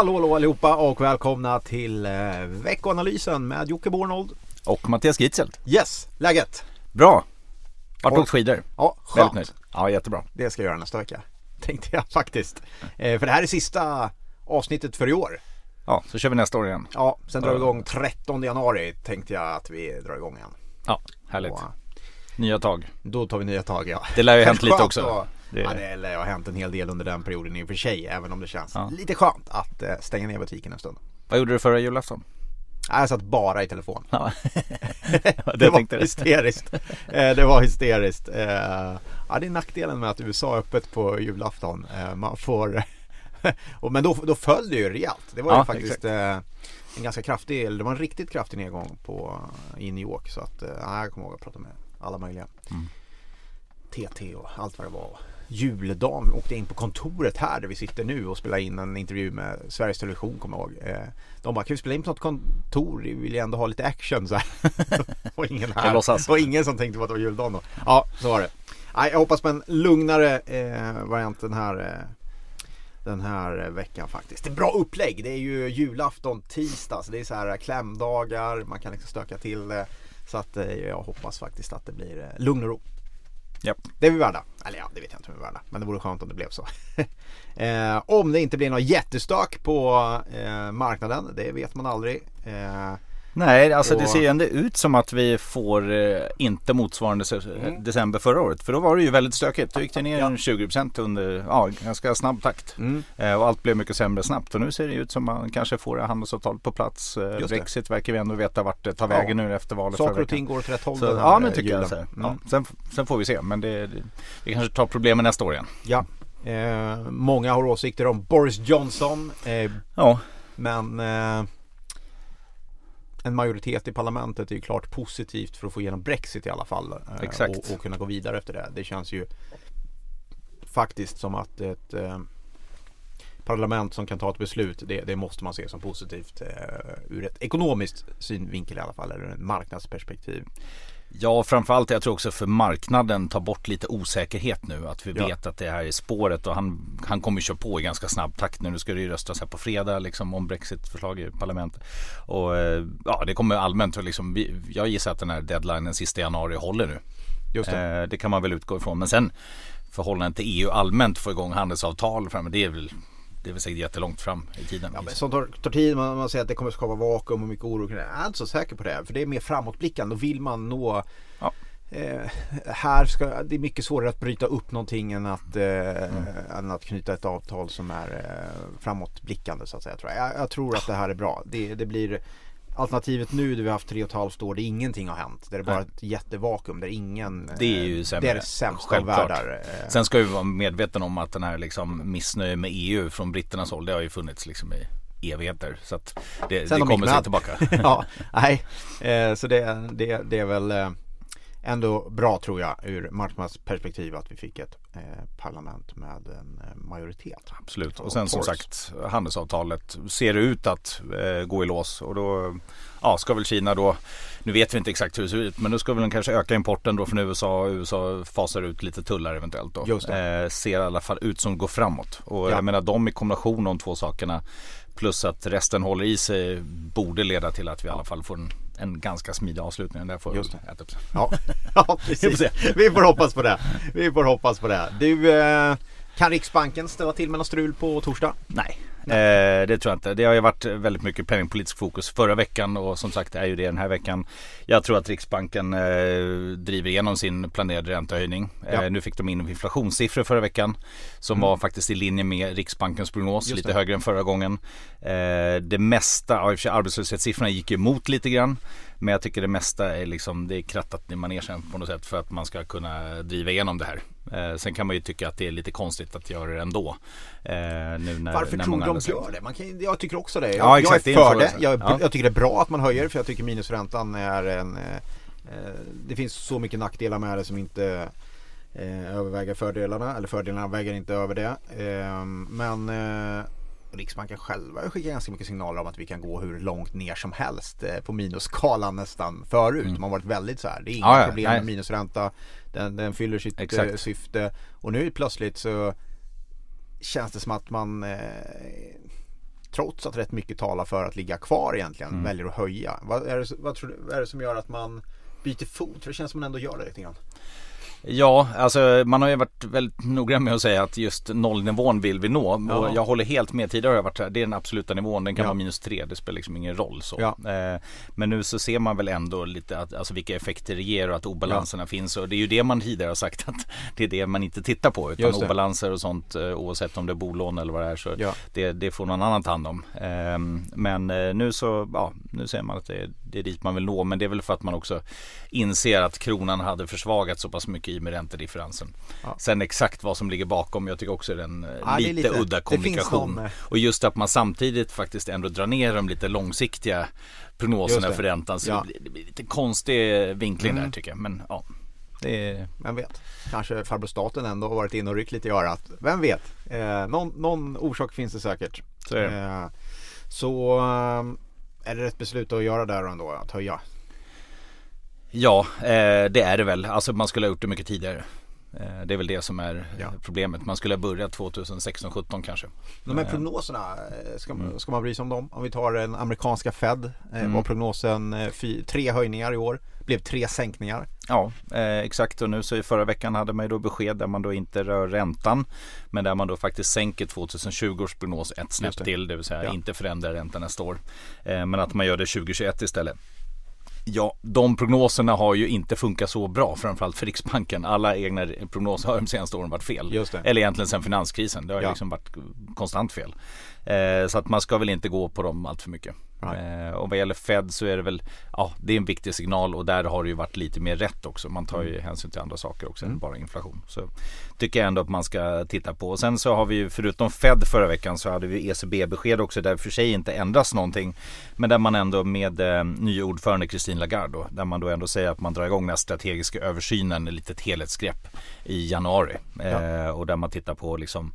Hallå hallå allihopa och välkomna till eh, veckoanalysen med Jocke Bornold. Och Mattias Gitzelt. Yes, läget? Bra. Vart åkt skidor. Ja, Väldigt skönt. nöjd. Ja, jättebra. Det ska jag göra nästa vecka. Tänkte jag faktiskt. Eh, för det här är sista avsnittet för i år. Ja, så kör vi nästa år igen. Ja, sen drar vi igång 13 januari tänkte jag att vi drar igång igen. Ja, härligt. Och, eh, Nya tag. då tar vi nya tag ja. Det lär ju hänt lite Skönt också. att- Det- Ja, det lär ju ha hänt en hel del under den perioden i och för sig. Även om det känns Ja. lite skönt att eh, stänga ner butiken en stund. Vad gjorde du förra julafton? Jag satt bara i telefon. Ja, det, det var hysteriskt. Eh, det var hysteriskt. Eh, ja, det är nackdelen med att USA är öppet på julafton. Man får men då, då föll det ju rejält. Det var ju Ja, faktiskt eh, en ganska kraftig, eller det var en riktigt kraftig nedgång på, i New York. Så att, ja, jag kommer ihåg att prata med alla möjliga. Mm. TT och allt vad det var. Juldagen, åkte in på kontoret här där vi sitter nu och spelar in en intervju med Sveriges Television kommer jag ihåg. Eh, De bara, kan vi spela in på något kontor? Vi vill ju ändå ha lite action så här. och ingen Jag här. låtsas. Och ingen som tänkte på att det var juldagen då. Ja, så var det. Jag hoppas på en lugnare eh, variant den här eh, den här veckan faktiskt. Det är bra upplägg. Det är ju julafton tisdag så det är så här klämdagar. Man kan liksom stöka till det. Så att jag hoppas faktiskt att det blir lugn och ro. Yep. Det är vi värda. Eller ja, det vet jag inte om vi är värda. Men det vore skönt om det blev så. eh, om det inte blir något jättestök på eh, marknaden. Det vet man aldrig. Eh, Nej, alltså det Och- ser ju ändå ut som att vi får eh, inte motsvarande Mm. december förra året. För då var det ju väldigt stökigt. Då gick det ner Ja. en 20% under ja, ganska snabb takt. mm. Eh, och allt blev mycket sämre snabbt. Och nu ser det ut som man kanske får handelsavtalet på plats. Eh, det. Brexit verkar vi ändå veta vart det tar Ja. vägen nu efter valet Saker och ting går åt rätt håll Så, den här ja men tycker jag. julen. Så. här. Mm. Ja. Sen, sen får vi se. Men det, det, vi kanske tar problemen nästa år igen. Ja. Eh, många har åsikter om Boris Johnson. Eh, Ja, men eh, en majoritet i parlamentet är ju klart positivt för att få igenom Brexit i alla fall. Eh, Exakt. Och, och kunna gå vidare efter det. Det känns ju faktiskt som att ett eh, parlament som kan ta ett beslut, det, det måste man se som positivt eh, ur ett ekonomiskt synvinkel i alla fall, eller en marknadsperspektiv. Ja, framförallt jag tror också för marknaden tar bort lite osäkerhet nu. Att vi Ja. vet att det här är spåret och han, han kommer köra på i ganska snabb takt nu. Nu ska det ju röstas här på fredag liksom om Brexit-förslag i parlamentet. Och eh, ja, det kommer allmänt liksom, vi, jag gissar att den här deadlinen sista januari håller nu. Just det. Eh, det kan man väl utgå ifrån. Men sen förhållandet till EU allmänt få igång handelsavtal. Det är väl, det är väl säkert jättelångt fram i tiden. Ja, men sånt tar, tar tid. Man, man säger att det kommer skapa vakuum och mycket oro. Jag är inte så säker på det. För det är mer framåtblickande. Då vill man nå Ja. eh, här ska, det är mycket svårare att bryta upp någonting än att, eh, Mm. än att knyta ett avtal som är eh, framåtblickande så att säga. Tror jag. Jag, jag tror att det här är bra. Det, det blir Alternativet nu där vi har haft tre och ett halvt år där ingenting har hänt. Där det är bara Nej. ett jättevakuum där ingen eh, Det är ju sämre. Det är det sämsta Självklart. världar. eh. Sen ska vi vara medvetna om att den här liksom missnöje med EU från britternas håll, det har ju funnits liksom i evigheter. Så att det, Sen det kommer sig tillbaka. ja, nej. Eh, så det, det, det är väl eh, ändå bra tror jag ur marknadsperspektiv att vi fick ett eh, parlament med en eh, majoritet. Absolut. Och sen som sagt handelsavtalet ser ut att eh, gå i lås. Och då ja, ska väl Kina då, nu vet vi inte exakt hur det ser ut, men då ska väl de kanske öka importen då från USA. USA fasar ut lite tullar eventuellt då. Eh, ser i alla fall ut som går framåt. Och Ja. jag menar de i kombination de två sakerna plus att resten håller i sig borde leda till att vi i alla fall får en, en ganska smidig avslutning. Där får Just vi äta upp. Ja, ja precis. Vi får hoppas på det. Vi får hoppas på det. Du, eh, kan Riksbanken ställa till med något strul på torsdag? Nej, eh, det tror jag inte. Det har ju varit väldigt mycket penningpolitisk fokus förra veckan och som sagt är ju det den här veckan. Jag tror att Riksbanken eh, driver igenom sin planerade räntehöjning. Ja. Eh, nu fick de in inflationssiffror förra veckan som var faktiskt i linje med Riksbankens prognos, lite högre än förra gången. Eh, det mesta, sig arbetslöshetssiffrorna gick emot lite grann. Men jag tycker det mesta är liksom, det är krattat i manegen på något sätt för att man ska kunna driva igenom det här. Eh, sen kan man ju tycka att det är lite konstigt att göra det ändå. Eh, nu när, Varför när tror de gör det? Man kan, jag tycker också det. Jag, Ja, exakt, jag är för det. Jag, Ja. jag tycker det är bra att man höjer för jag tycker minusräntan är en eh, eh, Det finns så mycket nackdelar med det som inte eh, överväger fördelarna. Eller fördelarna väger inte över det. Eh, men eh, Riksbanken själva skickar ganska mycket signaler om att vi kan gå hur långt ner som helst eh, på minusskalan nästan förut. Mm. De har varit väldigt så här. Det är inga ja, problem nej. med minusränta. Den, den fyller sitt eh, Exakt. syfte. Och nu plötsligt så känns det som att man eh, trots att rätt mycket talar för att ligga kvar egentligen, mm. väljer att höja. Vad är, det, vad, tror du, vad är det som gör att man byter fot? För det känns som man ändå gör det lite grann. Ja, alltså man har ju varit väldigt noggrann med att säga att just nollnivån vill vi nå. Ja. Och jag håller helt med. Tidigare har jag varit här, det är den absoluta nivån. Den kan ja. vara minus tre. Det spelar liksom ingen roll så. Ja. Eh, men nu så ser man väl ändå lite att, alltså vilka effekter det ger och att obalanserna finns. Och det är ju det man tidigare har sagt att det är det man inte tittar på. Utan obalanser och sånt eh, oavsett om det är bolån eller vad det är. Så det, det, får någon annan ta hand om. Eh, men nu så, ja, nu ser man att det det är dit man vill nå. Men det är väl för att man också inser att kronan hade försvagats så pass mycket i med räntedifferensen. Ja. Sen exakt vad som ligger bakom, jag tycker också är en eh, ja, lite, lite, udda kommunikation. Eh, och just att man samtidigt faktiskt ändå drar ner de lite långsiktiga prognoserna för räntan. Så ja. det, blir, lite konstig vinkling mm. där tycker jag. Men ja. Det Vem vet? Kanske farbror staten ändå har varit inne och ryckt lite i örat. Vem vet? Eh, någon, någon, orsak finns det säkert. Så, är det. Eh, så eh, är det rätt beslut att göra där ändå, att höja? Ja, eh, det är det väl. Alltså man skulle ha gjort det mycket tidigare. Eh, det är väl det som är ja. problemet. Man skulle ha börjat 2016-17 kanske. De här eh. prognoserna, ska man, ska man bry sig om dem? Om vi tar den amerikanska Fed mm. var prognosen tre höjningar i år. Blev tre sänkningar. Ja, exakt och nu så i förra veckan hade man ju då besked där man då inte rör räntan. Men där man då faktiskt sänker 2020 års prognos ett snäpp till. Det vill säga ja. inte förändrar räntan nästa år. Men att man gör det 2021 istället. Ja, de prognoserna har ju inte funkat så bra, framförallt för Riksbanken. Alla egna prognoser har de senaste åren varit fel. Eller egentligen sedan finanskrisen. Det har ja. liksom varit konstant fel. Eh, så att man ska väl inte gå på dem allt för mycket. Eh, och vad gäller Fed så är det väl, ja det är en viktig signal och där har det ju varit lite mer rätt också. Man tar ju mm. hänsyn till andra saker också mm. än bara inflation. Så tycker jag ändå att man ska titta på. Och sen så har vi ju förutom Fed förra veckan så hade vi ECB-besked också där för sig inte ändras någonting. Men där man ändå med eh, nya ordförande Christine Lagarde då, där man då ändå säger att man drar igång den här strategiska översynen, ett litet helhetsgrepp i januari. Ja. Eh, och där man tittar på liksom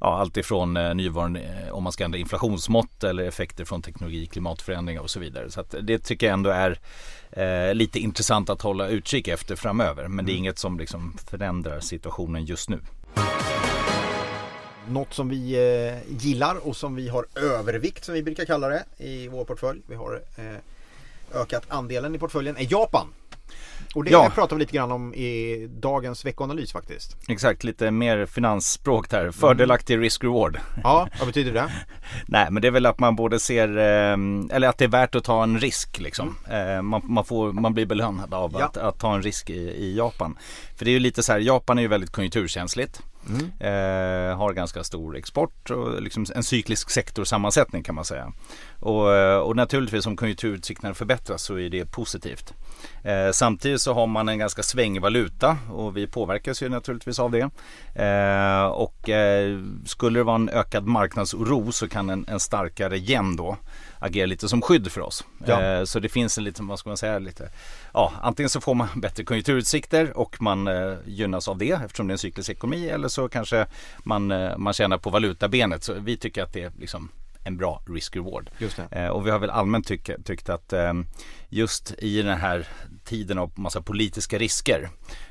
ja, allt ifrån eh, nuvarande, eh, om man ska ändra inflationsmått eller effekter från teknologi, klimatförändringar och så vidare. Så det tycker jag ändå är eh, lite intressant att hålla utkik efter framöver. Men det är mm. inget som liksom förändrar situationen just nu. Något som vi eh, gillar och som vi har övervikt som vi brukar kalla det i vår portfölj. Vi har eh, ökat andelen i portföljen är Japan. Och det ja. pratar vi lite grann om i dagens veckoanalys faktiskt. Exakt, lite mer finansspråk där. Fördelaktig mm. risk-reward. Ja, vad betyder det? Nej, men det är väl att man både ser, eh, eller att det är värt att ta en risk liksom. Mm. Eh, man, man, får, man blir belönad av ja. att, att, ta en risk i, i Japan. För det är ju lite så här, Japan är ju väldigt konjunkturkänsligt. Mm. Eh, har ganska stor export och liksom en cyklisk sektorsammansättning kan man säga. Och, eh, och naturligtvis om konjunkturutsikterna förbättras så är det positivt. Eh, samtidigt så har man en ganska svängig valuta och vi påverkas ju naturligtvis av det. Eh, och eh, skulle det vara en ökad marknadsoro så kan en, en starkare yen då agera lite som skydd för oss. Ja. Eh, så det finns en liten, vad ska man säga, lite, ja antingen så får man bättre konjunkturutsikter och man eh, gynnas av det eftersom det är en cyklisk ekonomi eller så kanske man, eh, man tjänar på valutabenet. Så vi tycker att det är liksom en bra risk-reward. Eh, och vi har väl allmänt tyck, tyckt att eh, just i den här tiden av massa politiska risker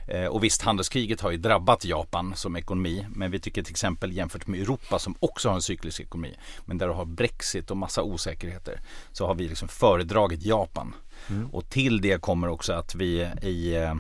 eh, och visst handelskriget har ju drabbat Japan som ekonomi men vi tycker till exempel jämfört med Europa som också har en cyklisk ekonomi men där du har Brexit och massa osäkerheter så har vi liksom föredragit Japan. Mm. Och till det kommer också att vi i eh,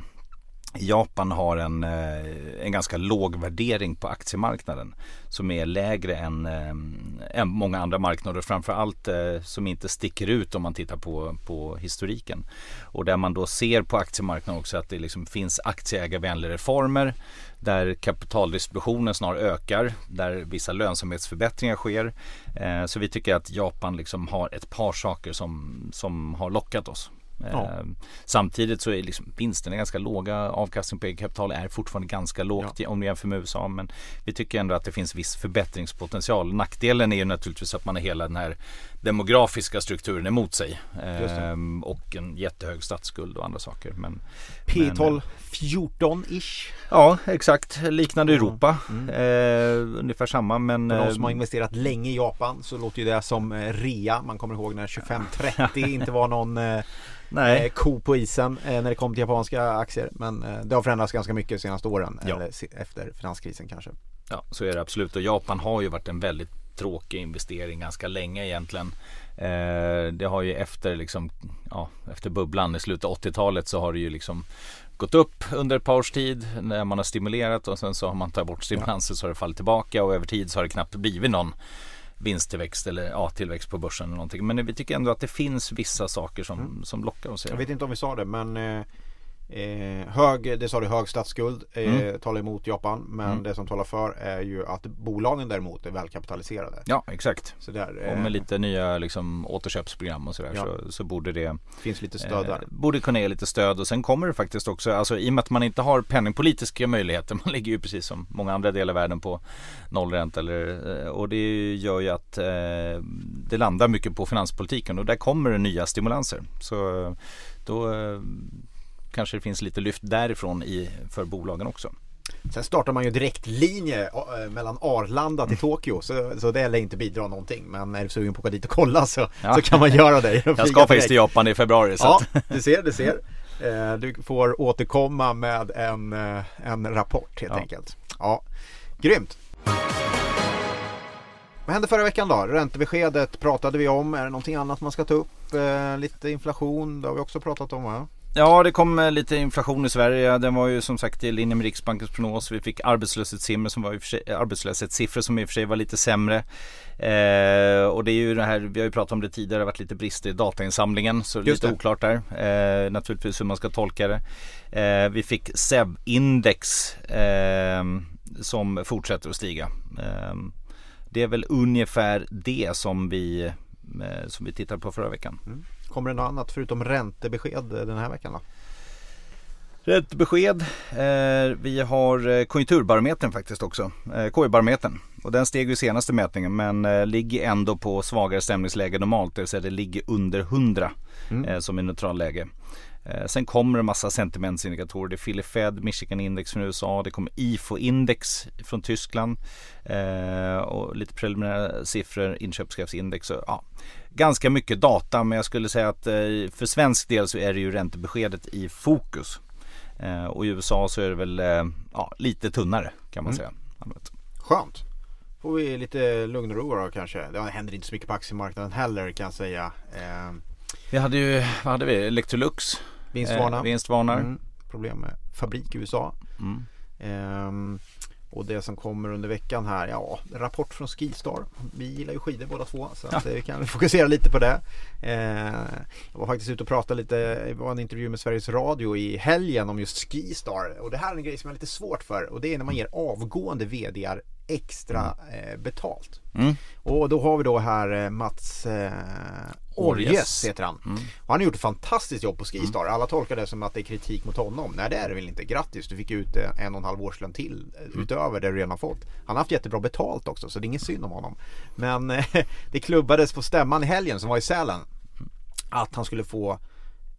Japan har en, eh, en ganska låg värdering på aktiemarknaden som är lägre än, eh, än många andra marknader framförallt eh, som inte sticker ut om man tittar på, på historiken. Och där man då ser på aktiemarknaden också att det liksom finns aktieägarvänliga reformer där kapitaldistributionen snarare ökar, där vissa lönsamhetsförbättringar sker. Så vi tycker att Japan liksom har ett par saker som, som har lockat oss. Ja. Ehm, samtidigt så är liksom vinsterna ganska låga. Avkastning på eget kapital är fortfarande ganska lågt ja. om vi jämför med USA. Men vi tycker ändå att det finns viss förbättringspotential. Nackdelen är ju naturligtvis att man har hela den här demografiska strukturen emot sig. Ehm, och en jättehög statsskuld och andra saker. Men, P12 14-ish. Ja exakt, liknande mm. Europa. Mm. Eh, ungefär samma men. För de som har ehm, investerat länge i Japan så låter ju det som eh, rea. Man kommer ihåg när 25-30 inte var någon eh, Nej. Eh, ko på isen när det kom till japanska aktier. Men det har förändrats ganska mycket de senaste åren. Ja. Eller efter finanskrisen kanske. Ja, så är det absolut. Och Japan har ju varit en väldigt tråkig investering ganska länge egentligen. Eh, det har ju efter, liksom, ja, efter bubblan i slutet av 80-talet så har det ju liksom gått upp under ett par års tid när man har stimulerat och sen så har man tagit bort stimulanser så har det fallit tillbaka och över tid så har det knappt blivit någon vinsttillväxt eller ja, tillväxt på börsen eller någonting. Men vi tycker ändå att det finns vissa saker som, mm. som lockar oss. Jag vet inte om vi sa det men eh, Eh, hög, det sa du, hög statsskuld eh, mm. talar emot Japan. Men mm. det som talar för är ju att bolagen däremot är välkapitaliserade. Ja, exakt. Så där, eh, och med lite nya liksom, återköpsprogram och sådär ja. så, så borde det Finns lite stöd där. Eh, borde kunna ge lite stöd och sen kommer det faktiskt också, alltså i och med att man inte har penningpolitiska möjligheter. Man ligger ju precis som många andra delar av världen på nollränta eller, eh, och det gör ju att eh, det landar mycket på finanspolitiken och där kommer det nya stimulanser. Så då kanske det finns lite lyft därifrån i, för bolagen också. Sen startar man ju direktlinje eh, mellan Arlanda till Tokyo så, så det lär inte bidra någonting. Men är du sugen på att åka dit och kolla så, ja. så kan man göra det. Jag ska faktiskt till Japan i februari. Så ja, du ser, du ser. Eh, du får återkomma med en, eh, en rapport helt ja. enkelt. Ja, Grymt! Vad hände förra veckan då? Räntebeskedet pratade vi om. Är det någonting annat man ska ta upp? lite inflation, det har vi också pratat om va? Ja, det kom lite inflation i Sverige. Den var ju som sagt i linje med Riksbankens prognos. Vi fick arbetslöshetssiffror som var i sig, arbetslöshetssiffror som i och för sig var lite sämre. Eh, och det är ju det här, vi har ju pratat om det tidigare, det har varit lite brister i datainsamlingen. Så Just lite det. oklart där. Eh, naturligtvis hur man ska tolka det. Eh, vi fick SEV-index eh, som fortsätter att stiga. Eh, det är väl ungefär det som vi, eh, som vi tittade på förra veckan. Mm. Kommer det något annat förutom räntebesked den här veckan då? Räntebesked. Eh, vi har eh, konjunkturbarometern faktiskt också. Eh, KI-barometern. Och den steg ju senaste mätningen men eh, ligger ändå på svagare stämningsläge normalt. Det vill säga det ligger under 100 mm. eh, som är neutralläge. Eh, sen kommer en massa sentimentsindikatorer. Det är Philly Fed, Michigan Index från USA, det kommer IFO-index från Tyskland eh, och lite preliminära siffror, inköpschefsindex. Ja, ganska mycket data men jag skulle säga att eh, för svensk del så är det ju räntebeskedet i fokus. Eh, och i USA så är det väl eh, ja, lite tunnare kan man mm. säga. Skönt. Får vi lite lugn och ro då kanske. Det händer inte så mycket på aktiemarknaden heller kan jag säga. Vi hade ju, vad hade vi? Electrolux Vinstvarnar. Eh, vinstvarnar. Mm. Problem med fabrik i USA. Mm. Eh, och det som kommer under veckan här, ja, rapport från Skistar. Vi gillar ju skidor båda två så ja. vi kan fokusera lite på det. Eh, jag var faktiskt ute och pratade lite, det var en intervju med Sveriges Radio i helgen om just Skistar. Och det här är en grej som jag har lite svårt för och det är när man ger avgående VDR extra mm. eh, betalt. Mm. Och då har vi då här eh, Mats eh, Orjes heter han. Mm. Och han har gjort ett fantastiskt jobb på Skistar. Mm. Alla tolkar det som att det är kritik mot honom. Nej det är det väl inte. Grattis, du fick ut eh, en och en halv årslön till eh, mm. utöver det du redan fått. Han har haft jättebra betalt också så det är ingen synd om honom. Men det klubbades på stämman i helgen som var i Sälen att han skulle få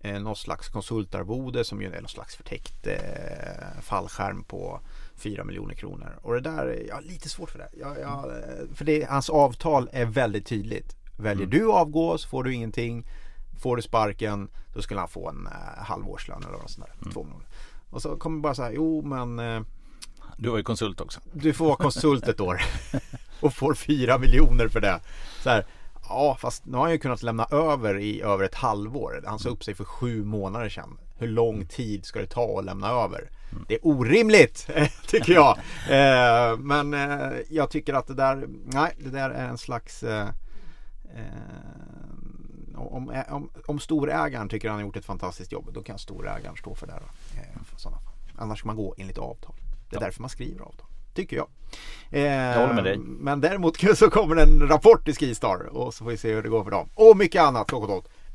eh, någon slags konsultarvode som ju är någon slags förtäckt eh, fallskärm på 4 miljoner kronor. Och det där, jag har lite svårt för det. Jag, jag, för det, hans avtal är väldigt tydligt. Väljer mm. du avgå så får du ingenting. Får du sparken då skulle han få en uh, halvårslön eller något sånt där. Mm. Två månader. Och så kommer bara så här, jo men uh, Du var ju konsult också. Du får vara konsult ett år. och får 4 miljoner för det. Så här, Ja, fast nu har han ju kunnat lämna över i över ett halvår. Han sa upp sig för sju månader sedan. Hur lång tid ska det ta att lämna över? Det är orimligt, tycker jag. Eh, men eh, jag tycker att det där, nej, det där är en slags eh, om, om, om storägaren tycker han har gjort ett fantastiskt jobb, då kan storägaren stå för det. Då, Annars ska man gå enligt avtal. Det är ja. därför man skriver avtal. Tycker jag. jag håller med dig. Men däremot så kommer en rapport i Skistar och så får vi se hur det går för dem. Och mycket annat.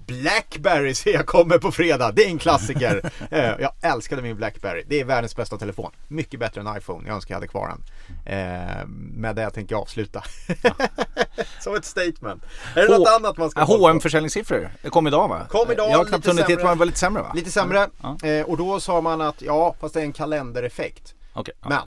Blackberry ser jag kommer på fredag. Det är en klassiker. Eh, jag älskade min Blackberry. Det är världens bästa telefon. Mycket bättre än iPhone. Jag önskar jag hade kvar den. Eh, med det tänker jag avsluta. Som ett statement. Är det H något annat man ska H&M försäljningssiffror. Det kom idag va? Kom idag. Jag har knappt hunnit titta. var lite sämre va? Lite sämre. Ja. Eh, och då sa man att ja, fast det är en kalendereffekt. Okay. Men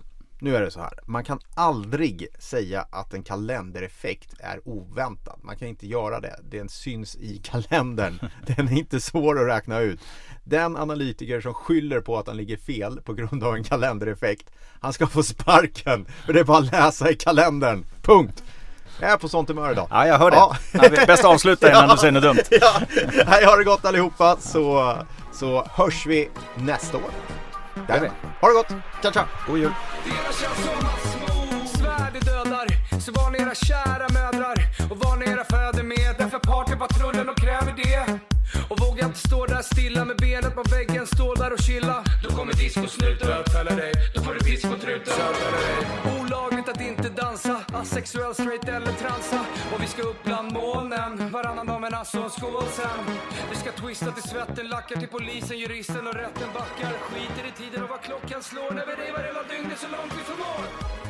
nu är det så här. Man kan aldrig säga att en kalendereffekt är oväntad. Man kan inte göra det. Den syns i kalendern. Den är inte svår att räkna ut. Den analytiker som skyller på att han ligger fel på grund av en kalendereffekt. Han ska få sparken. För det är bara att läsa i kalendern. Punkt. Jag är på sånt humör idag. Ja, jag hör det. Ja. Ja. Bäst avsluta innan du säger något dumt. ja, ha det gott allihopa så, så hörs vi nästa år. Gör vi. Ha det gott, ciao ciao! God jul. Svärd det dödar. Så var ni era kära mödrar. Och var ni era fäder med Därför partypatrullen och kräver det. Och våga inte stå där stilla med benet på väggen. Stå där och chilla kommer discosnuten Bötfälla dig Då får du discotruten Olagligt att inte dansa Asexuell, straight eller transa. Och vi ska upp bland molnen Varannan dag med och en skål sen. Vi ska twista till svetten Lackar till polisen, juristen och rätten backar. Skiter i tiden och vad klockan slår När vi revar hela dygnet så långt vi förmår